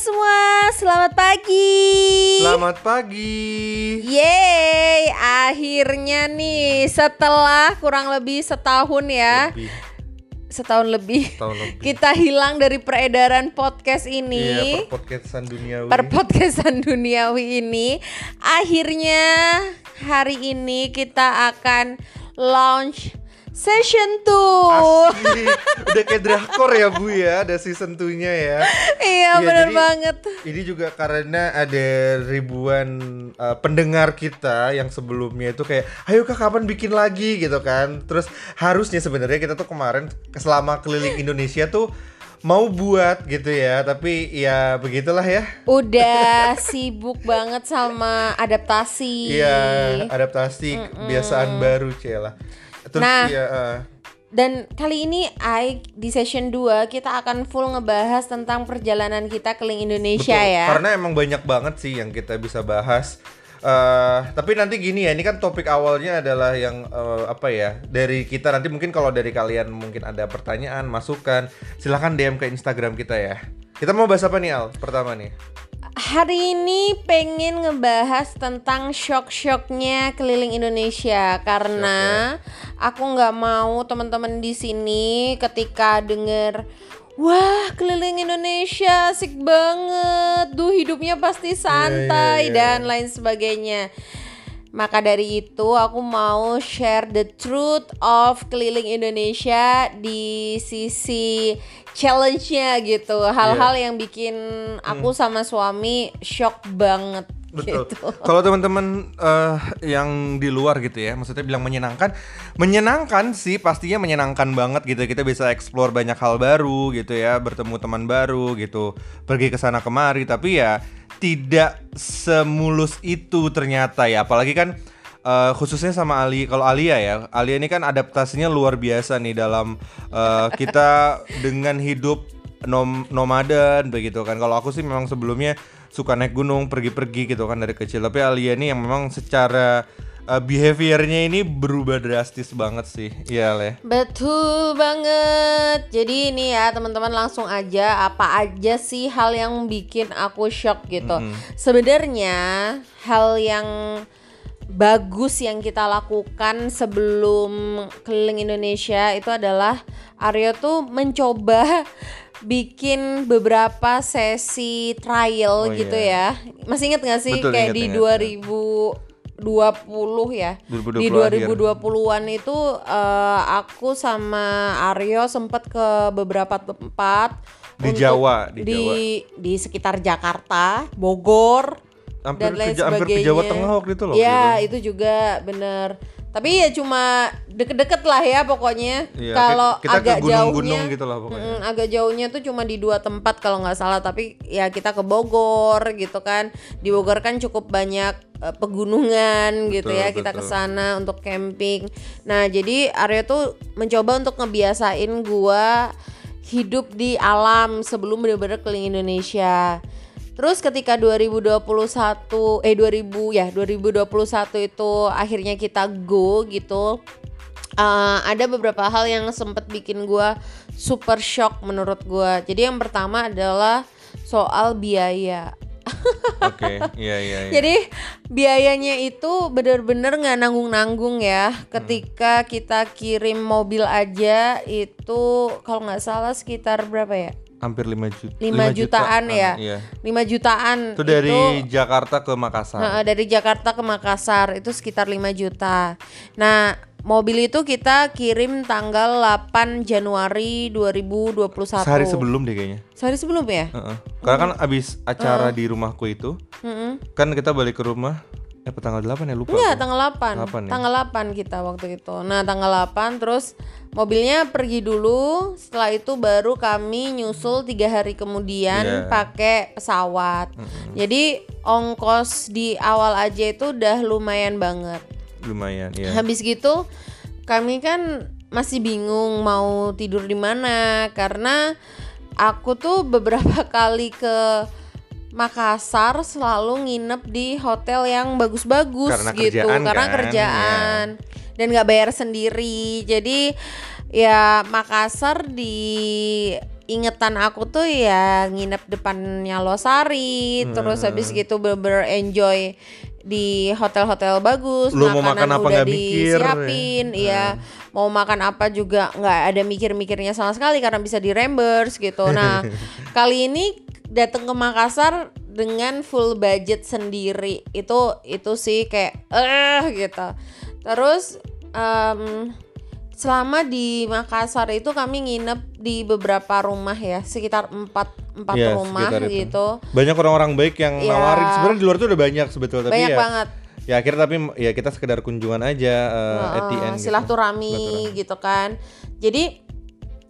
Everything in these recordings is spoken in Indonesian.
semua, selamat pagi. Selamat pagi. Yeay, akhirnya nih setelah kurang lebih setahun ya, Lebih, setahun lebih, tahun lebih. kita hilang dari peredaran podcast Iya, ini. per podcastan duniawi. per podcastan duniawi ini akhirnya hari ini kita akan launch session 2 Asli. Udah kayak drakor ya Bu ya, ada season 2-nya ya. iya bener jadi- banget Ini juga karena ada ribuan uh, pendengar kita yang sebelumnya itu kayak, ayo kak kapan bikin lagi gitu kan. Terus harusnya sebenarnya kita tuh kemarin selama keliling Indonesia tuh mau buat gitu ya, tapi ya begitulah ya. udah sibuk banget sama adaptasi Iya, adaptasi kebiasaan baru Cela. Terus Nah. ya, uh, dan kali ini Ai di session 2 kita akan full ngebahas tentang perjalanan kita keliling Indonesia Betul, ya Karena emang banyak banget sih yang kita bisa bahas. Eh, tapi nanti gini ya, ini kan topik awalnya adalah yang eh, apa ya dari kita nanti mungkin kalau dari kalian mungkin ada pertanyaan, masukan, silahkan DM ke Instagram kita ya. Kita mau bahas apa nih Al? Pertama nih. Hari ini pengen ngebahas tentang shock-shocknya keliling Indonesia karena aku nggak mau teman-teman di sini ketika denger Wah, keliling Indonesia asik banget. Duh, hidupnya pasti santai iya, iya. dan lain sebagainya. Maka dari itu aku mau share the truth of keliling Indonesia di sisi challenge-nya gitu. Hal-hal Iya. yang bikin aku sama suami shock banget Betul. gitu. Kalau teman-teman eh, yang di luar gitu ya, maksudnya bilang menyenangkan, menyenangkan sih pastinya menyenangkan banget gitu. Kita bisa explore banyak hal baru gitu ya, bertemu teman baru gitu, pergi ke sana kemari. Tapi ya tidak semulus itu ternyata ya. Apalagi kan eh, khususnya sama Ali. Kalau Alia ya, Alia ini kan adaptasinya luar biasa nih dalam eh, kita dengan hidup nom nomaden begitu kan. Kalau aku sih memang sebelumnya suka naik gunung, pergi-pergi gitu kan dari kecil. Tapi Alia ini yang memang secara uh, behaviornya ini berubah drastis banget sih. Iya, Le. Betul banget. Jadi ini ya teman-teman langsung aja apa aja sih hal yang bikin aku shock gitu. Sebenarnya hal yang bagus yang kita lakukan sebelum keliling Indonesia itu adalah Aryo tuh mencoba bikin beberapa sesi trial Oh, gitu iya. ya. Masih inget gak sih Betul, kayak inget, di inget. 2020 ya? 2020 di akhir. 2020-an itu eh, aku sama Aryo sempet ke beberapa tempat Di Jawa, di di Jawa. di sekitar Jakarta, Bogor Hampir dan lain ke, Ja- hampir ke sebagainya. Jawa Tengah waktu itu loh. Ya, gitu. itu juga bener. Tapi ya cuma deket-deket lah ya pokoknya. Iya, kalau agak ke gunung-gunung jauhnya, gitu lah pokoknya. Mm, agak jauhnya tuh cuma di dua tempat kalau nggak salah. Tapi ya kita ke Bogor gitu kan. Di Bogor kan cukup banyak eh, pegunungan gitu Betul, ya. Kita ke sana untuk camping. Nah jadi Arya tuh mencoba untuk ngebiasain gua hidup di alam sebelum bener-bener keliling Indonesia. Terus ketika 2021 eh 2000 ya 2021 itu akhirnya kita go gitu. eh, ada beberapa hal yang sempet bikin gua super shock menurut gua. Jadi yang pertama adalah soal biaya. Oke, iya iya iya. Jadi biayanya itu bener-bener nggak nanggung-nanggung ya. Ketika kita kirim mobil aja itu kalau nggak salah sekitar berapa ya? Hampir 5 juta. 5 jutaan ya. Iya. 5 jutaan Itu dari Jakarta ke Makassar. Heeh, dari Jakarta ke Makassar itu sekitar 5 juta. Nah, mobil itu kita kirim tanggal 8 Januari 2021. Sehari sebelum deh kayaknya. Sehari sebelum ya? Heeh. Karena kan abis acara di rumahku itu, Heeh. kan kita balik ke rumah. Eh, tanggal 8 ya lupa. Enggak, tanggal 8. 8 ya? Tanggal 8 kita waktu itu. Nah, tanggal 8 terus mobilnya pergi dulu. Setelah itu baru kami nyusul tiga hari kemudian Iya. pakai pesawat. Jadi ongkos di awal aja itu udah lumayan banget. Lumayan, ya. Habis gitu kami kan masih bingung mau tidur di mana karena aku tuh beberapa kali ke Makassar selalu nginep di hotel yang bagus-bagus Karena gitu. kerjaan karena kan, kerjaan. Dan nggak bayar sendiri. Jadi ya Makassar di ingetan aku tuh ya nginep depannya Losari, terus habis gitu bener-bener enjoy di hotel-hotel bagus, Lu mau makan makanan apa udah disiapin, iya. Mau makan apa juga nggak ada mikir-mikirnya sama sekali karena bisa di reimburse gitu. Nah, kali ini datang ke Makassar dengan full budget sendiri. Itu itu sih kayak eh gitu. Terus em, selama di Makassar itu kami nginep di beberapa rumah ya, sekitar empat empat Iya, rumah gitu. Banyak orang-orang baik yang Iya. nawarin. Sebenarnya di luar tuh udah banyak sebetulnya tapi Banyak ya. banget. Ya akhirnya tapi ya kita sekedar kunjungan aja eh, at the end gitu. silaturahmi gitu kan. Jadi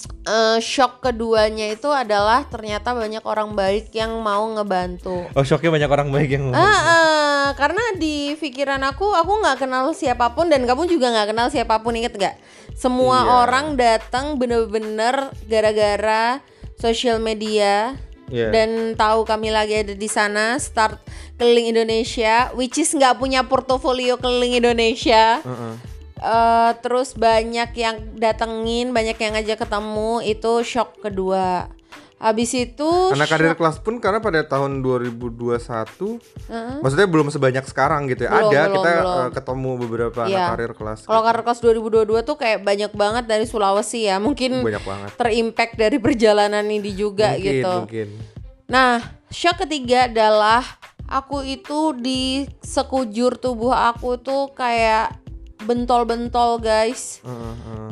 eh, shock keduanya itu adalah ternyata banyak orang baik yang mau ngebantu. Oh shocknya banyak orang baik yang Ah, ah, karena di pikiran aku aku nggak kenal siapa pun dan kamu juga nggak kenal siapa pun inget nggak? Semua Iya. orang datang bener-bener gara-gara sosial media Iya. dan tahu kami lagi ada di sana start keliling Indonesia, which is nggak punya portofolio keliling Indonesia. Heeh. Eh, terus banyak yang datengin, banyak yang ngajak ketemu, itu shock kedua. Habis itu Anak karir kelas pun karena pada tahun 2021 Heeh. maksudnya belum sebanyak sekarang gitu ya. Belum, Ada belum, kita belum. eh, ketemu beberapa Iya. anak karir kelas. Kalau karir kelas 2022 tuh kayak banyak banget dari Sulawesi ya, mungkin banyak banget. terimpact dari perjalanan ini juga mungkin, gitu. Mungkin. Nah, shock ketiga adalah aku itu di sekujur tubuh aku tuh kayak bentol-bentol guys.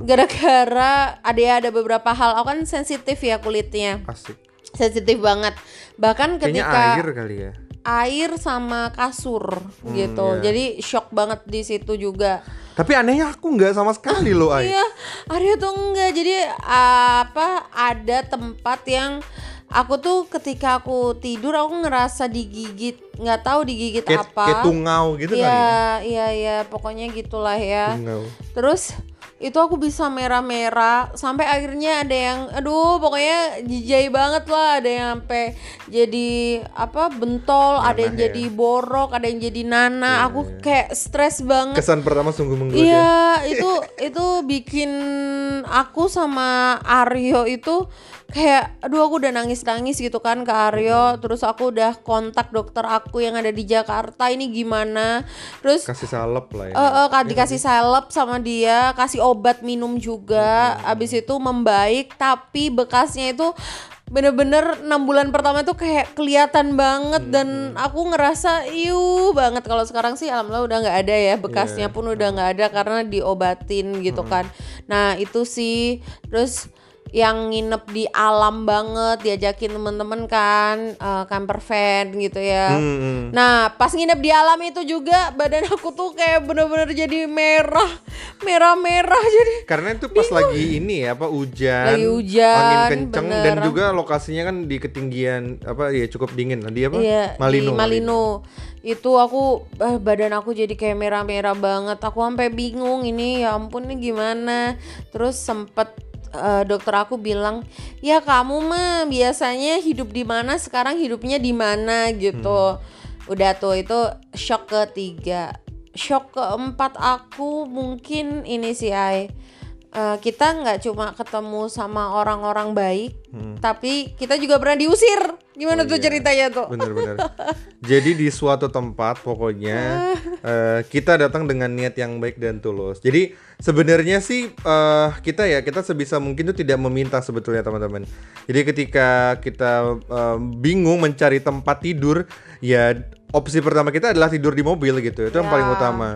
Gara-gara ada ya ada beberapa hal, aku kan sensitif ya kulitnya, Asik. sensitif banget. Bahkan Kayaknya ketika air kali ya. air sama kasur gitu, iya. jadi shock banget di situ juga. Tapi anehnya aku nggak sama sekali loh. Iya, Arya tuh enggak. Jadi apa ada tempat yang aku tuh ketika aku tidur aku ngerasa digigit, nggak tahu digigit Kayak, apa. kayak tungau gitu kali ya. Iya, iya, pokoknya gitulah ya. Tungau. Terus itu aku bisa merah-merah sampai akhirnya ada yang aduh pokoknya jijai banget lah ada yang sampai jadi apa bentol ada yang ya. jadi borok ada yang jadi nana aku kayak stres banget Kesan pertama sungguh menggoda. Iya, itu itu bikin aku sama Aryo itu kayak aduh aku udah nangis-nangis gitu kan ke Aryo, terus aku udah kontak dokter aku yang ada di Jakarta ini gimana. Terus Kasih salep lah ya. eh eh, ka- dikasih salep sama dia, kasih obat minum juga. Abis itu membaik, tapi bekasnya itu bener-bener enam bulan pertama tuh kayak kelihatan banget dan aku ngerasa iu banget kalau sekarang sih alhamdulillah udah nggak ada ya bekasnya pun udah nggak ada karena diobatin gitu kan. Nah itu sih terus yang nginep di alam banget diajakin temen-temen kan eh, camper van gitu ya. Hmm, hmm. Nah, pas nginep di alam itu juga badan aku tuh kayak bener-bener jadi merah, merah-merah jadi. Karena itu pas lagi ini ya apa hujan, Lagi hujan, angin kenceng dan bener. juga lokasinya kan di ketinggian apa ya cukup dingin. Di apa? Iya, Malino. di Malino. Itu aku eh, badan aku jadi kayak merah-merah banget. Aku sampai bingung ini ya ampun ini gimana. Terus sempet eh, dokter aku bilang, "Ya kamu mah biasanya hidup di mana, sekarang hidupnya di mana?" gitu. Udah tuh itu shock ketiga. Shock keempat aku mungkin ini sih Ai. Eh, kita nggak cuma ketemu sama orang-orang baik, tapi kita juga pernah diusir. Gimana Oh tuh iya. ceritanya tuh? Bener-bener. Jadi di suatu tempat pokoknya eh, kita datang dengan niat yang baik dan tulus. Jadi sebenarnya sih eh, kita ya kita sebisa mungkin tuh tidak meminta sebetulnya teman-teman. Jadi ketika kita eh, bingung mencari tempat tidur, ya opsi pertama kita adalah tidur di mobil gitu. Itu yang Ya. paling utama.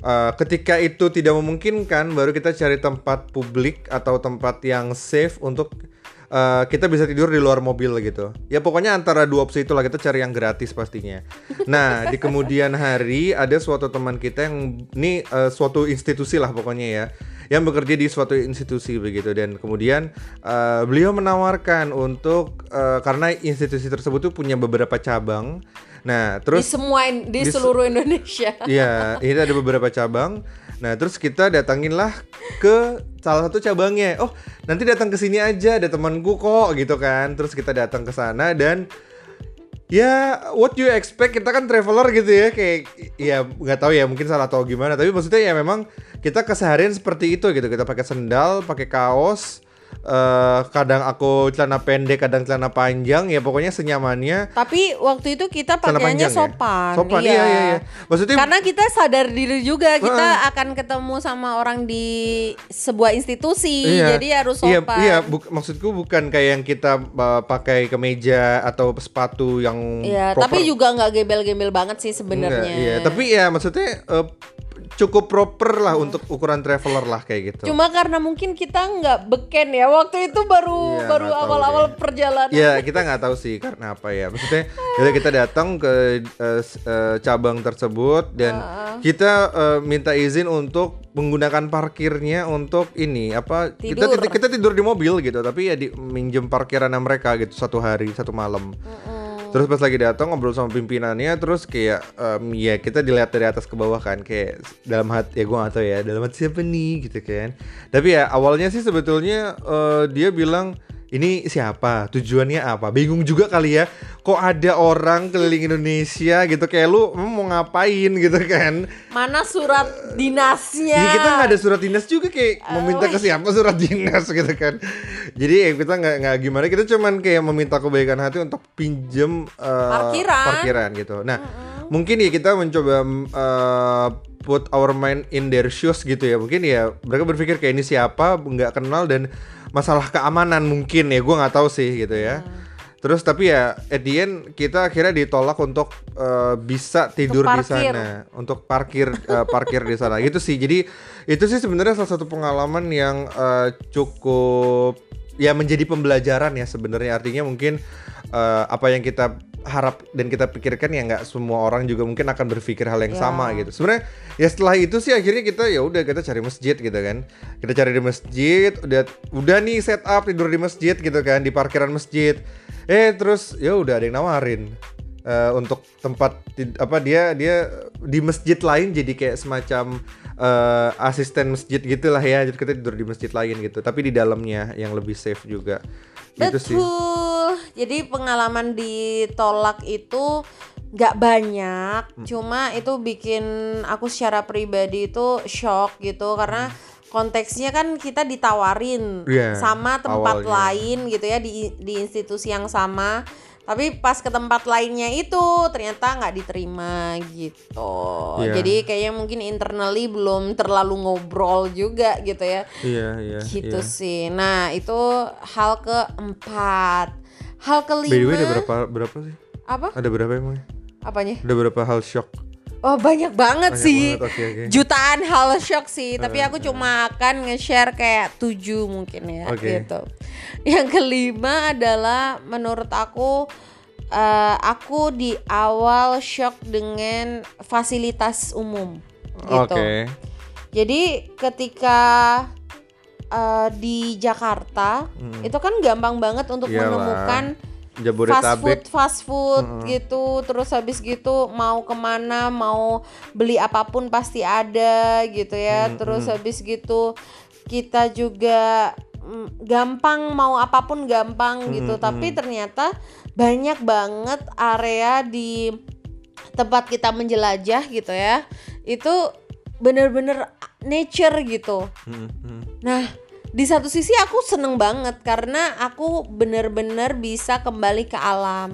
Uh, ketika itu tidak memungkinkan, baru kita cari tempat publik atau tempat yang safe untuk uh, kita bisa tidur di luar mobil gitu. Ya pokoknya antara dua opsi itulah kita cari yang gratis pastinya. Nah di kemudian hari ada suatu teman kita yang ini uh, suatu institusi lah pokoknya ya, yang bekerja di suatu institusi begitu dan kemudian uh, beliau menawarkan untuk uh, karena institusi tersebut tuh punya beberapa cabang. Nah di terus semua in- di, di se- seluruh Indonesia. Iya, ini ada beberapa cabang. Nah, terus kita datanginlah ke salah satu cabangnya. Oh, nanti datang ke sini aja, ada temanku kok gitu kan. Terus kita datang ke sana dan ya what you expect kita kan traveler gitu ya kayak ya nggak tahu ya mungkin salah atau gimana tapi maksudnya ya memang kita keseharian seperti itu gitu kita pakai sendal pakai kaos eh, kadang aku celana pendek, kadang celana panjang, ya pokoknya senyamannya. Tapi waktu itu kita pakaiannya panjang ya? sopan. Sopan, iya, iya, iya. Maksudnya Karena kita sadar diri juga kita akan ketemu sama orang di sebuah institusi, jadi harus Iya, sopan. iya, buk- maksudku bukan kayak yang kita uh, pakai kemeja atau sepatu yang Iya, proper. tapi juga nggak gembel-gembel banget sih sebenarnya. iya, tapi ya maksudnya uh, cukup proper lah untuk ukuran traveler lah kayak gitu. Cuma karena mungkin kita nggak beken ya waktu itu baru Iya, baru awal-awal deh. perjalanan. Ya kita nggak tahu sih karena apa ya. Maksudnya jadi kita datang ke uh, uh, cabang tersebut dan kita uh, minta izin untuk menggunakan parkirnya untuk ini apa kita Tidur. kita tidur di mobil gitu tapi ya di minjem parkiran mereka gitu satu hari satu malam. Terus pas lagi datang ngobrol sama pimpinannya terus kayak em, ya kita dilihat dari atas ke bawah kan kayak dalam hati ya gue gak tahu ya dalam hati siapa nih gitu kan. Tapi ya awalnya sih sebetulnya eh, dia bilang ini siapa tujuannya apa bingung juga kali ya kok ada orang keliling Indonesia gitu kayak lu emang mau ngapain gitu kan Mana surat dinasnya? Iya kita nggak ada surat dinas juga kayak meminta ke siapa surat dinas gitu kan. Jadi ya kita nggak nggak gimana kita cuman kayak meminta kebaikan hati untuk pinjem eh, Parkiran. parkiran gitu. Nah mungkin ya kita mencoba eh, put our mind in their shoes gitu ya. Mungkin ya mereka berpikir kayak ini siapa nggak kenal dan masalah keamanan mungkin ya gue nggak tahu sih gitu ya. Terus tapi ya at the end kita akhirnya ditolak untuk eh, bisa tidur di sana. Untuk parkir eh, parkir di sana. Gitu sih jadi itu sih sebenarnya salah satu pengalaman yang eh, cukup ya menjadi pembelajaran ya sebenarnya. Artinya mungkin eh, apa yang kita harap dan kita pikirkan ya nggak semua orang juga mungkin akan berpikir hal yang Ya. sama gitu. Sebenarnya ya setelah itu sih akhirnya kita ya udah kita cari masjid gitu kan. Kita cari di masjid udah udah nih setup tidur di masjid gitu kan di parkiran masjid. Eh terus ya udah ada yang nawarin eh, untuk tempat apa dia dia di masjid lain jadi kayak semacam eh, asisten masjid gitulah ya. Jadi kita tidur di masjid lain gitu. Tapi di dalamnya yang lebih safe juga gitu sih Betul. Jadi pengalaman ditolak itu nggak banyak, Hmm. cuma itu bikin aku secara pribadi itu shock gitu karena konteksnya kan kita ditawarin Iya, sama tempat awalnya. lain gitu ya di di institusi yang sama. Tapi pas ke tempat lainnya itu ternyata nggak diterima gitu. Iya. Jadi kayaknya mungkin internally belum terlalu ngobrol juga gitu ya iya iya gitu iya. sih. Nah itu hal keempat. Hal kelima. by the way ada berapa berapa sih Apa? ada berapa emang Apanya? ada berapa hal shock Oh banyak banget Banyak sih. banget, oke, oke. Jutaan hal shock sih. Tapi aku cuma akan nge-share kayak tujuh mungkin ya Oke. gitu. Yang kelima adalah menurut aku eh, aku di awal shock dengan fasilitas umum gitu. oke Jadi ketika uh, di Jakarta itu kan gampang banget untuk Hmm. Iyalah. Menemukan fast Jabodetabek food, fast food gitu. Terus habis gitu mau ke mana, mau beli apa pun pasti ada gitu ya. Terus habis gitu kita juga mm, gampang mau apa pun gampang gitu. Tapi ternyata banyak banget area di tempat kita menjelajah gitu ya. Itu bener-bener nature gitu. Hmm, hmm. Nah, di satu sisi aku seneng banget karena aku bener-bener bisa kembali ke alam.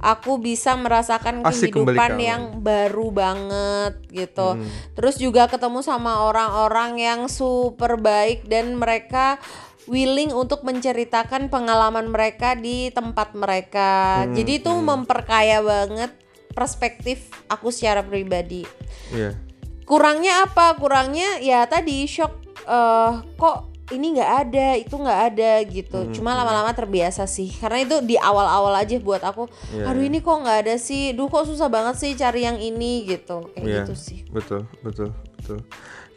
Aku bisa merasakan Hmm. Asik kehidupan ke alam. Hmm. yang baru banget gitu. Terus juga ketemu sama orang-orang yang super baik dan mereka willing untuk menceritakan pengalaman mereka di tempat mereka. Hmm, Jadi itu memperkaya banget perspektif aku secara pribadi iya kurangnya apa kurangnya ya tadi shock eh kok ini nggak ada itu nggak ada gitu. Hmm, cuma lama-lama terbiasa sih. Karena itu di awal-awal aja buat aku Iya, aduh ini kok nggak ada sih? Duh kok susah banget sih cari yang ini gitu. Kayak Iya, gitu sih. betul betul betul.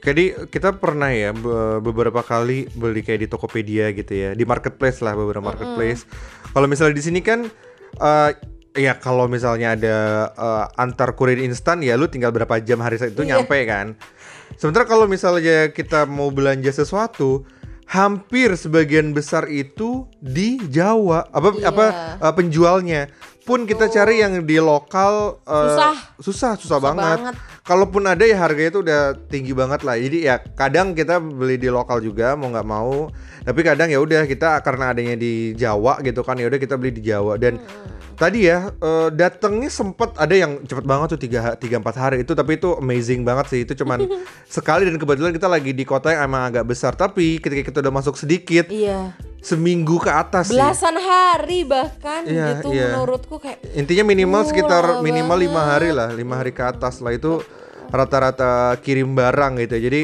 Jadi kita pernah ya be- beberapa kali beli kayak di Tokopedia gitu ya di marketplace lah beberapa marketplace. Kalau misalnya di sini kan eh, ya kalau misalnya ada eh, antar kurir instan ya lu tinggal berapa jam hari itu Iya. nyampe kan. Sementara kalau misalnya kita mau belanja sesuatu hampir sebagian besar itu di Jawa apa Iya. apa eh, penjualnya pun kita cari yang di lokal eh, Susah. susah susah, Susah banget. banget. Kalaupun ada ya harganya itu udah tinggi banget lah. Jadi ya kadang kita beli di lokal juga mau nggak mau. Tapi kadang ya udah kita karena adanya di Jawa gitu kan ya udah kita beli di Jawa dan tadi ya uh, datangnya sempet ada yang cepet banget tuh tiga tiga empat hari itu tapi itu amazing banget sih itu cuman sekali dan kebetulan kita lagi di kota yang emang agak besar tapi ketika kita udah masuk sedikit Iya. Seminggu ke atas sih. Belasan hari bahkan Iya, gitu iya. menurutku kayak Intinya minimal sekitar minimal lima hari lah, lima hari ke atas lah itu rata-rata kirim barang gitu. Jadi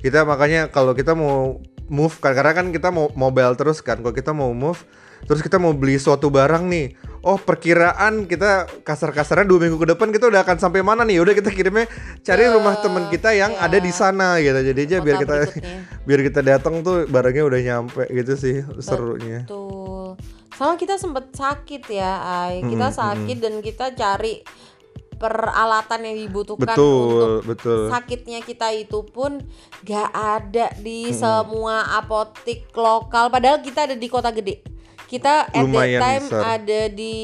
kita makanya kalau kita mau move kan karena kan kita mau mobile terus kan. Kalau kita mau move terus kita mau beli suatu barang nih. Oh perkiraan kita kasar-kasarnya dua minggu ke depan kita udah akan sampai mana nih? Udah kita kirimnya cari Ke- rumah teman kita yang ya. ada di sana gitu. Jadi aja biar Kota kita berikutnya. biar kita datang tuh barangnya udah nyampe gitu sih serunya. Betul. Sama kita sempet sakit ya, Ay. Kita sakit dan kita cari peralatan yang dibutuhkan Betul, untuk betul. sakitnya kita itu pun gak ada di semua apotik lokal. Padahal kita ada di kota gede. Kita at that Lumayan time besar. ada di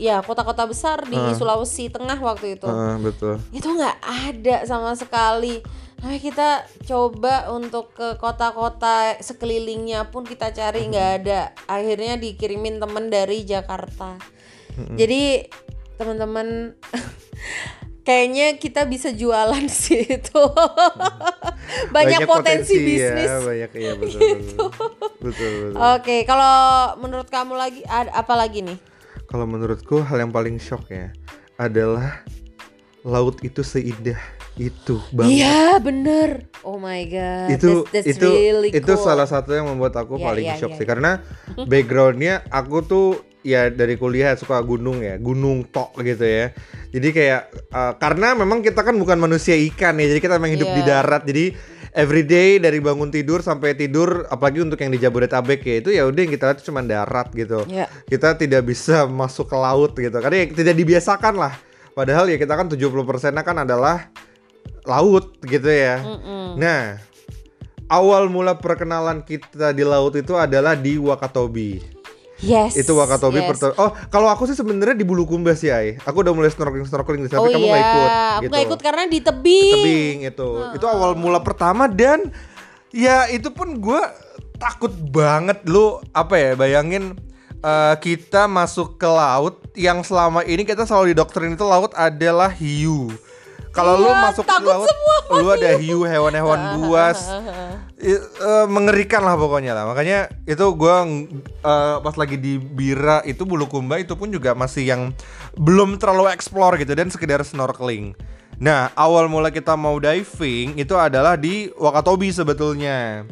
ya kota-kota besar di Sulawesi Tengah waktu itu. Heeh, betul. itu nggak ada sama sekali Nah, kita coba untuk ke kota-kota sekelilingnya pun kita cari nggak ada akhirnya dikirimin temen dari Jakarta jadi teman-teman kayaknya kita bisa jualan sih itu banyak, potensi, bisnis ya, banyak iya betul betul. betul, betul. oke kalau menurut kamu lagi ada apa lagi nih Kalau menurutku hal yang paling shock ya adalah laut itu seindah itu banget. iya bener oh my god itu that's, that's itu really itu cool. salah satu yang membuat aku Iya, paling iya, shock iya, sih karena backgroundnya aku tuh ya dari kuliah suka gunung ya gunung tok gitu ya jadi kayak uh, karena memang kita kan bukan manusia ikan ya jadi kita memang hidup di Iya. darat jadi everyday dari bangun tidur sampai tidur apalagi untuk yang di Jabodetabek ya itu ya udah yang kita lihat cuma darat gitu Iya. kita tidak bisa masuk ke laut gitu karena ya tidak dibiasakan lah padahal ya kita kan 70 persennya kan adalah laut gitu ya Mm-mm. Nah, awal mula perkenalan kita di laut itu adalah di Wakatobi. Yes. Itu Wakatobi yes. pertama. Oh, kalau aku sih sebenarnya di Bulukumba sih, Ai. Aku udah mulai snorkeling snorkeling di sana, oh tapi kamu iya, nggak ikut. aku gitu. nggak ikut karena di tebing. Tebing itu. Itu awal mula pertama dan ya itu pun gue takut banget lu apa ya bayangin eh, kita masuk ke laut yang selama ini kita selalu didoktrin itu laut adalah hiu. Kalau lu Iya, masuk ke takut laut, semua lu ada hiu, hewan-hewan buas, I- eh, mengerikan lah pokoknya lah. Makanya itu gua eh, pas lagi di Bira itu Bulukumba itu pun juga masih yang belum terlalu explore gitu dan sekedar snorkeling. Nah, awal mula kita mau diving itu adalah di Wakatobi sebetulnya.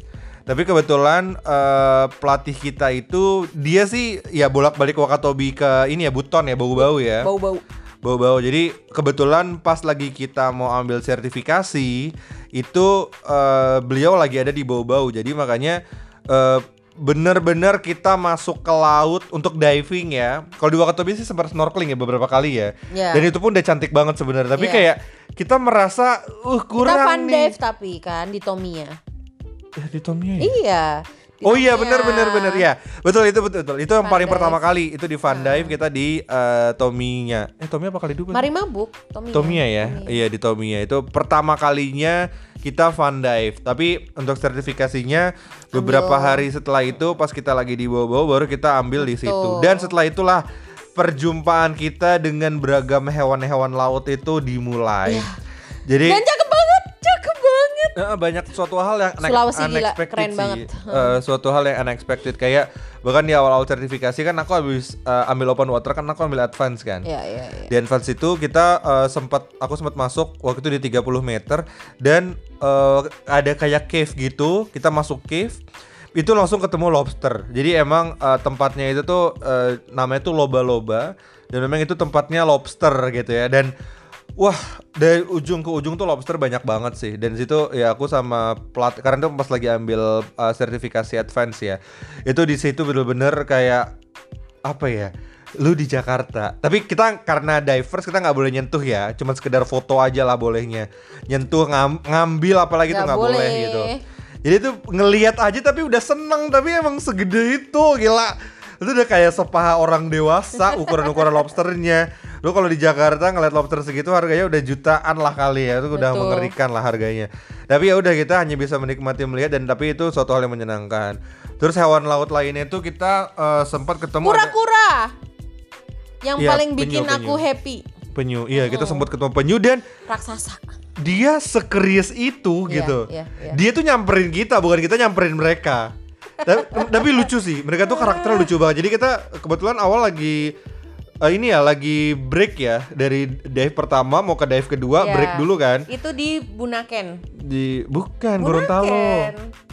Tapi kebetulan eh, pelatih kita itu dia sih ya bolak-balik Wakatobi ke ini ya Buton ya bau-bau ya Bau-bau. Bau-bau. Jadi kebetulan pas lagi kita mau ambil sertifikasi itu eh, beliau lagi ada di bau-bau. Jadi makanya eh, bener-bener kita masuk ke laut untuk diving ya. Kalau di Wakatobi sih sempat snorkeling ya beberapa kali ya. Iya. Dan itu pun udah cantik banget sebenarnya. Tapi Iya. kayak kita merasa uh kurang Kita fun nih. dive tapi kan di Tomiya. Ya, di Tomia ya? Iya. Oh iya Tomiya. benar benar benar ya betul itu betul betul itu yang paling dive. pertama kali itu di fun dive kita di eh, Tominya eh Tomiya apa kali dulu Mari mabuk Tomiya. Tomiya ya, iya di Tomiya itu pertama kalinya kita fun dive. Tapi untuk sertifikasinya beberapa Ambil. hari setelah itu pas kita lagi di bawah-bawah baru kita ambil di situ. Betul. Dan setelah itulah perjumpaan kita dengan beragam hewan-hewan laut itu dimulai. Jadi Dan cakep banyak suatu hal yang Sulawesi gila, unexpected keren sih. banget. Eh, suatu hal yang unexpected kayak bahkan di awal-awal sertifikasi kan aku habis eh, ambil open water kan aku ambil advance kan. Iya, iya, iya. Di advance itu kita eh, sempat aku sempat masuk waktu itu di 30 meter dan eh, ada kayak cave gitu. Kita masuk cave itu langsung ketemu lobster. Jadi emang eh, tempatnya itu tuh eh, namanya tuh loba-loba dan memang itu tempatnya lobster gitu ya dan Wah, dari ujung ke ujung tuh lobster banyak banget sih. Dan di situ ya aku sama plat karena itu pas lagi ambil uh, sertifikasi advance ya. Itu di situ bener-bener kayak apa ya? Lu di Jakarta. Tapi kita karena divers kita nggak boleh nyentuh ya. Cuma sekedar foto aja lah bolehnya. Nyentuh ngam- ngambil apalagi tuh Nggak nggak boleh. boleh. gitu. Jadi tuh ngelihat aja tapi udah seneng tapi emang segede itu gila. Itu udah kayak sepaha orang dewasa ukuran-ukuran lobsternya. Lu kalau di Jakarta ngeliat lobster segitu harganya udah jutaan lah kali ya. Itu udah Betul. mengerikan lah harganya. Tapi ya udah kita hanya bisa menikmati melihat dan tapi itu suatu hal yang menyenangkan. Terus hewan laut lainnya itu kita eh, sempat ketemu ada Kura-kura. Yang Iya, paling penyu, bikin aku penyu. happy. penyu. Iya, kita sempat ketemu penyu dan Raksasa. dia sekerius itu Iya, gitu. iya, iya. Dia tuh nyamperin kita, bukan kita nyamperin mereka. tapi, tapi lucu sih, mereka tuh karakternya lucu banget. Jadi kita kebetulan awal lagi eh, ini ya lagi break ya dari dive pertama mau ke dive kedua Iya. break dulu kan Itu di Bunaken. di bukan Gorontalo. Bunaken.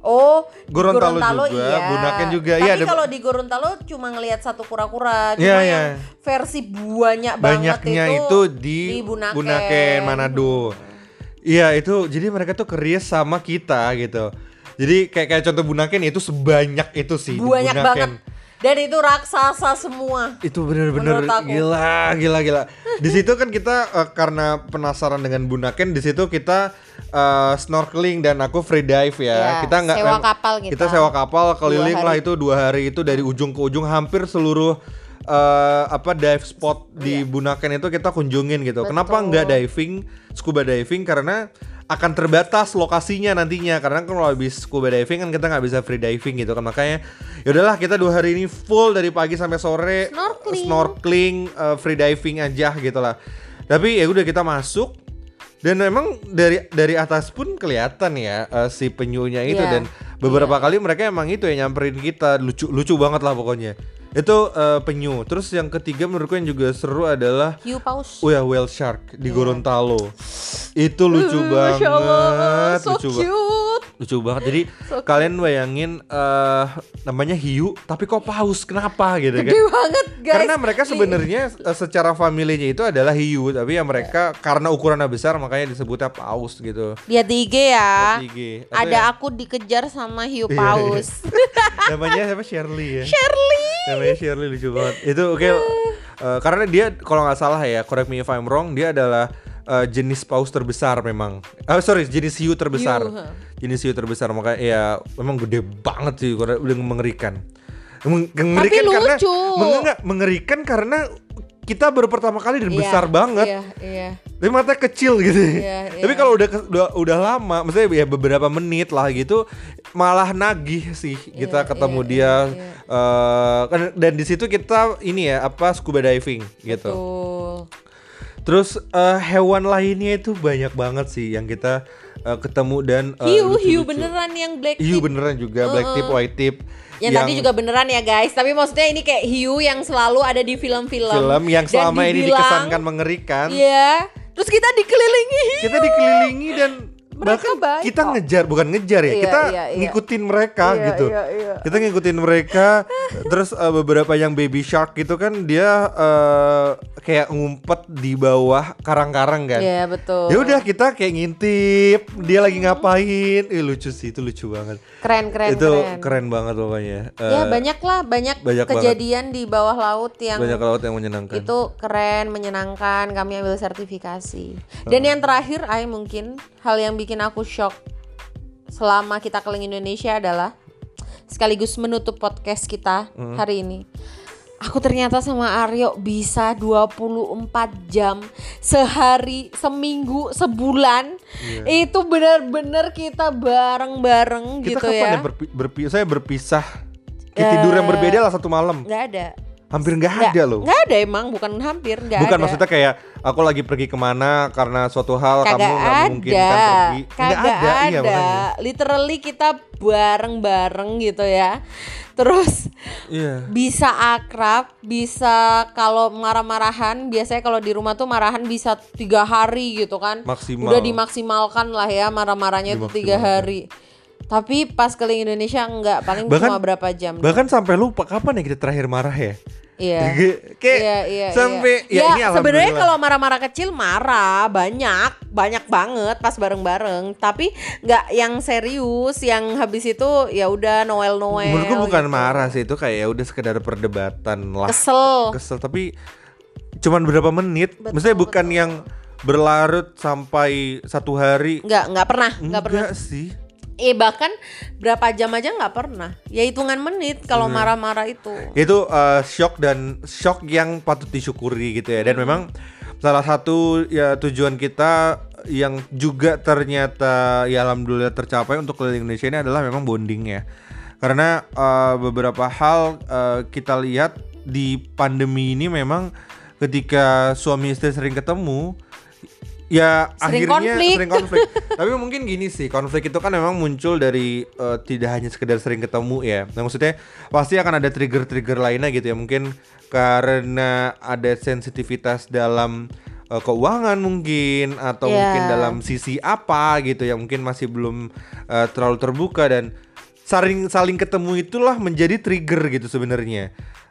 Oh, di Gorontalo juga, iya. Bunaken juga. Tapi Iya, ada- kalau di Gorontalo cuma ngelihat satu kura-kura, cuma Iya, iya. yang versi banyak banget Banyaknya itu, itu, di, Bunaken. Bunaken, Manado. Iya itu jadi mereka tuh keris sama kita gitu. Jadi kayak kayak contoh Bunaken itu sebanyak itu sih. di Banyak banget. Dan itu raksasa semua. itu bener-bener gila gila gila di situ kan kita eh, karena penasaran dengan Bunaken di situ kita eh, snorkeling dan aku free dive ya Ya, kita nggak sewa em- kapal kita. kita sewa kapal keliling lah itu dua hari itu dari ujung ke ujung hampir seluruh eh, apa dive spot di Bunaken itu kita kunjungin gitu kenapa. Betul. nggak diving scuba diving karena akan terbatas lokasinya nantinya. Karena kalau habis scuba diving kan kita nggak bisa free diving gitu kan. Makanya ya udahlah kita dua hari ini full dari pagi sampai sore Snorkeling. snorkeling, uh, free diving aja gitu lah. Tapi ya udah kita masuk. Dan memang dari dari atas pun kelihatan ya uh, si penyunya itu. Iya, dan beberapa kali mereka emang itu ya nyamperin kita. Lucu lucu banget lah pokoknya. Itu uh, penyu. Terus yang ketiga menurutku yang juga seru adalah Hiu paus. Oh ya whale shark di Gorontalo. Itu lucu Uh, banget, Masya Allah, so lucu banget cute. Lucu banget. Jadi kalian bayangin eh namanya hiu tapi kok paus? Kenapa? Gitu kan. Gede banget guys. karena mereka sebenarnya eh, secara familinya itu adalah hiu tapi ya mereka karena ukurannya besar makanya disebutnya paus gitu. Lihat di IG ya. Di IG. Ada ya- aku dikejar sama hiu Iya, iya. paus. namanya siapa? Shirley ya? Shirley. namanya Shirley lucu banget. Itu oke eh, karena dia kalau nggak salah ya correct me if I'm wrong dia adalah eh, jenis paus terbesar memang ah sorry jenis hiu terbesar Hiu, jenis hiu terbesar makanya ya memang gede banget sih karena udah mengerikan Meng- mengerikan karena lucu. nggak, mengerikan karena kita baru pertama kali dan Iya, besar banget Iya, iya. tapi mata kecil gitu. Iya, Tapi iya. kalau udah, udah udah lama, maksudnya ya beberapa menit lah gitu, malah nagih sih kita Iya, ketemu iya, dia. iya, eh, kan- dan di situ kita ini ya apa scuba diving gitu. Tuh. Terus eh, hewan lainnya itu banyak banget sih yang kita eh, ketemu dan eh, Hiu, lucu-lucu. hiu beneran yang black Hiu tip. beneran juga black tip, white tip. Yang, tadi juga beneran ya guys, tapi maksudnya ini kayak hiu yang selalu ada di film-film. film yang selama ini dibilang- dikesankan mengerikan. Iya. Terus kita dikelilingi hiu. kita dikelilingi dan Mereka bahkan baik kita kok. ngejar bukan ngejar ya Iya, kita iya, iya. ngikutin mereka Iya, gitu iya, iya. kita ngikutin mereka terus eh, beberapa yang baby shark gitu kan dia eh, kayak ngumpet di bawah karang-karang kan Iya, betul. ya udah kita kayak ngintip dia lagi ngapain Ih, lucu sih itu lucu banget Keren, keren, itu keren. keren banget pokoknya Ya Eh, banyak lah, banyak, banyak banget. kejadian di bawah laut yang banyak laut yang menyenangkan itu keren, menyenangkan. Kami ambil sertifikasi. Dan yang terakhir, Ai mungkin hal yang bikin aku shock selama kita keliling Indonesia adalah sekaligus menutup podcast kita Hmm. hari ini. Aku ternyata sama Aryo bisa 24 jam sehari, seminggu, sebulan. Itu benar-benar kita bareng-bareng kita gitu kapan ya. ya berpi- berpi- saya berpisah tidur yang berbeda lah satu malam Nggak ada. Hampir nggak Nggak- ada loh Nggak ada emang, bukan hampir, nggak Bukan ada. maksudnya kayak aku lagi pergi ke mana karena suatu hal kamu kagak nggak ada, memungkinkan pergi. kagak Nggak ada. iya makanya. Literally kita bareng-bareng gitu ya. Terus Iya. bisa akrab, bisa kalau marah-marahan, biasanya kalau di rumah tuh marahan bisa tiga hari gitu kan. Maksimal. Udah dimaksimalkan lah ya marah-marahnya itu tiga hari. Tapi pas keliling Indonesia enggak, paling Bahkan- cuma berapa jam. Bahkan sampai lupa kapan ya kita terakhir marah ya? Iya. Kayak Iya, iya, sampai iya. ya, ini sebenarnya kalau marah-marah kecil marah banyak, banyak banget pas bareng-bareng. Tapi nggak yang serius, yang habis itu ya udah Noel Noel. menurutku bukan gitu. marah sih itu kayak ya udah sekedar perdebatan lah. Kesel. Kesel tapi cuman berapa menit. Betul, Maksudnya bukan betul. yang berlarut sampai satu hari. Nggak nggak pernah, nggak pernah. sih. Eh bahkan berapa jam aja nggak pernah. Ya hitungan menit kalau marah-marah itu. itu uh, shock dan shock yang patut disyukuri gitu ya dan memang salah satu ya tujuan kita yang juga ternyata ya alhamdulillah tercapai untuk keliling Indonesia ini adalah memang bonding ya karena uh, beberapa hal uh, kita lihat di pandemi ini memang ketika suami istri sering ketemu ya Sering akhirnya konflik. sering konflik. Tapi mungkin gini sih konflik itu kan memang muncul dari eh, tidak hanya sekedar sering ketemu ya. Nah, maksudnya pasti akan ada trigger-trigger lainnya gitu ya. Mungkin karena ada sensitivitas dalam eh, keuangan mungkin atau Ya. mungkin dalam sisi apa gitu ya. Mungkin masih belum eh, terlalu terbuka dan saling saling ketemu itulah menjadi trigger gitu sebenarnya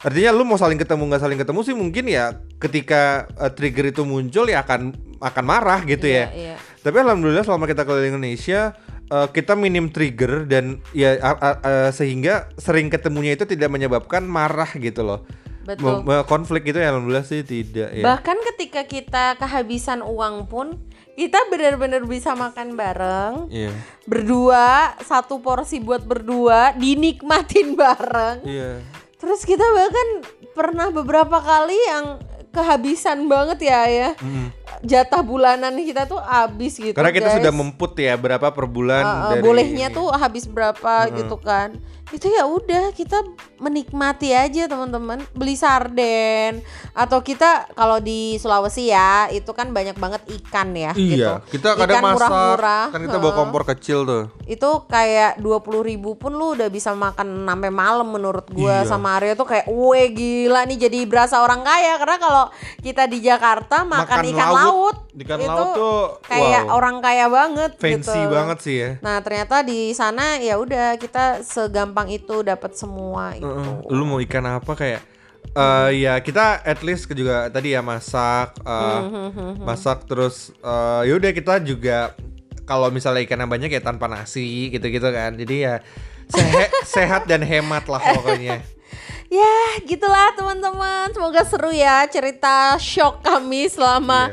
artinya lu mau saling ketemu nggak saling ketemu sih mungkin ya ketika eh, trigger itu muncul ya akan akan marah gitu ya Iya, iya. tapi alhamdulillah selama kita keliling Indonesia eh, kita minim trigger dan ya a- a- a- sehingga sering ketemunya itu tidak menyebabkan marah gitu loh. Betul. Me- konflik itu ya alhamdulillah sih tidak ya. Bahkan ketika kita kehabisan uang pun kita benar-benar bisa makan bareng Iya. berdua satu porsi buat berdua dinikmatin bareng Iya. Terus kita bahkan pernah beberapa kali yang kehabisan banget ya ya Mm. jatah bulanan kita tuh habis gitu Karena kita guys. sudah memput ya berapa per bulan Uh, uh, dari bolehnya tuh habis berapa gitu kan itu ya udah kita menikmati aja teman-teman beli sarden atau kita kalau di Sulawesi ya itu kan banyak banget ikan ya Iya, gitu. kita kadang Ikan masak, murah-murah, kan kita bawa kompor kecil tuh. itu kayak dua puluh ribu pun lu udah bisa makan sampai malam menurut gua Iya. sama Aryo tuh kayak weh gila nih jadi berasa orang kaya karena kalau kita di Jakarta makan, Makan ikan laut. laut, Ikan itu laut tuh, kayak wow. orang kaya banget Fancy gitu. banget sih ya. Nah ternyata di sana ya udah kita segampang itu dapat semua itu. Heeh. Lu mau ikan apa kayak eh ya kita at least juga tadi ya masak eh, masak terus eh ya udah kita juga kalau misalnya ikannya banyak ya tanpa nasi gitu-gitu kan. Jadi ya sehe- sehat dan hemat lah pokoknya. Ya gitulah teman-teman. Semoga seru ya cerita shock kami selama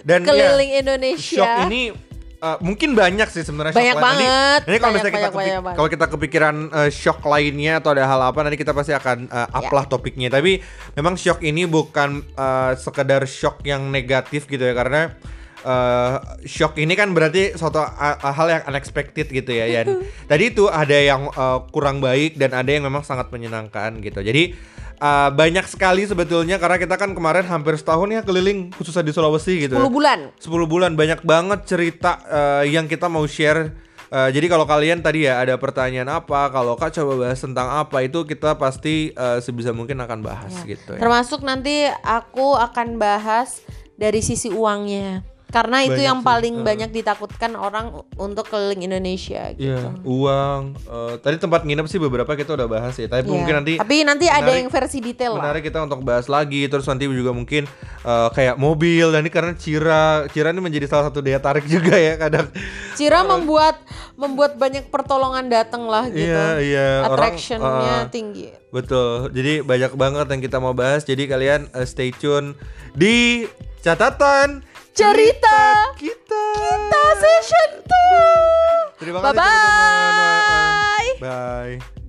Dan keliling ya, Indonesia. shock ini eh, mungkin banyak sih sebenarnya Banyak shock banget. Nanti, kalau misalnya kita banyak, banyak kalau kita kepikiran eh, shock lainnya atau ada hal apa nanti kita pasti akan eh, up Ya. lah topiknya. Tapi memang shock ini bukan eh, sekedar shock yang negatif gitu ya karena eh, shock ini kan berarti suatu hal yang unexpected gitu ya Yan. Tadi itu ada yang eh, kurang baik dan ada yang memang sangat menyenangkan gitu. Jadi eh, banyak sekali sebetulnya karena kita kan kemarin hampir setahun ya keliling khususnya di Sulawesi gitu. 10 bulan. 10 bulan banyak banget cerita eh, yang kita mau share. Eh, jadi kalau kalian tadi ya ada pertanyaan apa, kalau Kak coba bahas tentang apa itu kita pasti eh, sebisa mungkin akan bahas gitu ya. Termasuk nanti aku akan bahas dari sisi uangnya. Karena itu Banyak yang sih, paling uh. banyak ditakutkan orang untuk keliling Indonesia gitu. Iya, uang. eh, tadi tempat nginep sih beberapa kita udah bahas ya. Tapi Iya. mungkin nanti Tapi nanti ada menarik- yang versi detail lah. menarik kita untuk bahas lagi. Terus nanti juga mungkin eh, kayak mobil dan ini karena Cira, Cira ini menjadi salah satu daya tarik juga ya kadang. Cira membuat membuat banyak pertolongan datang lah gitu. Iya, iya. Attraction-nya eh, tinggi. Betul. Jadi banyak banget yang kita mau bahas. Jadi kalian eh, stay tune di catatan Cerita kita. Kita session 2. Terima kasih Bye-bye. teman-teman. Bye.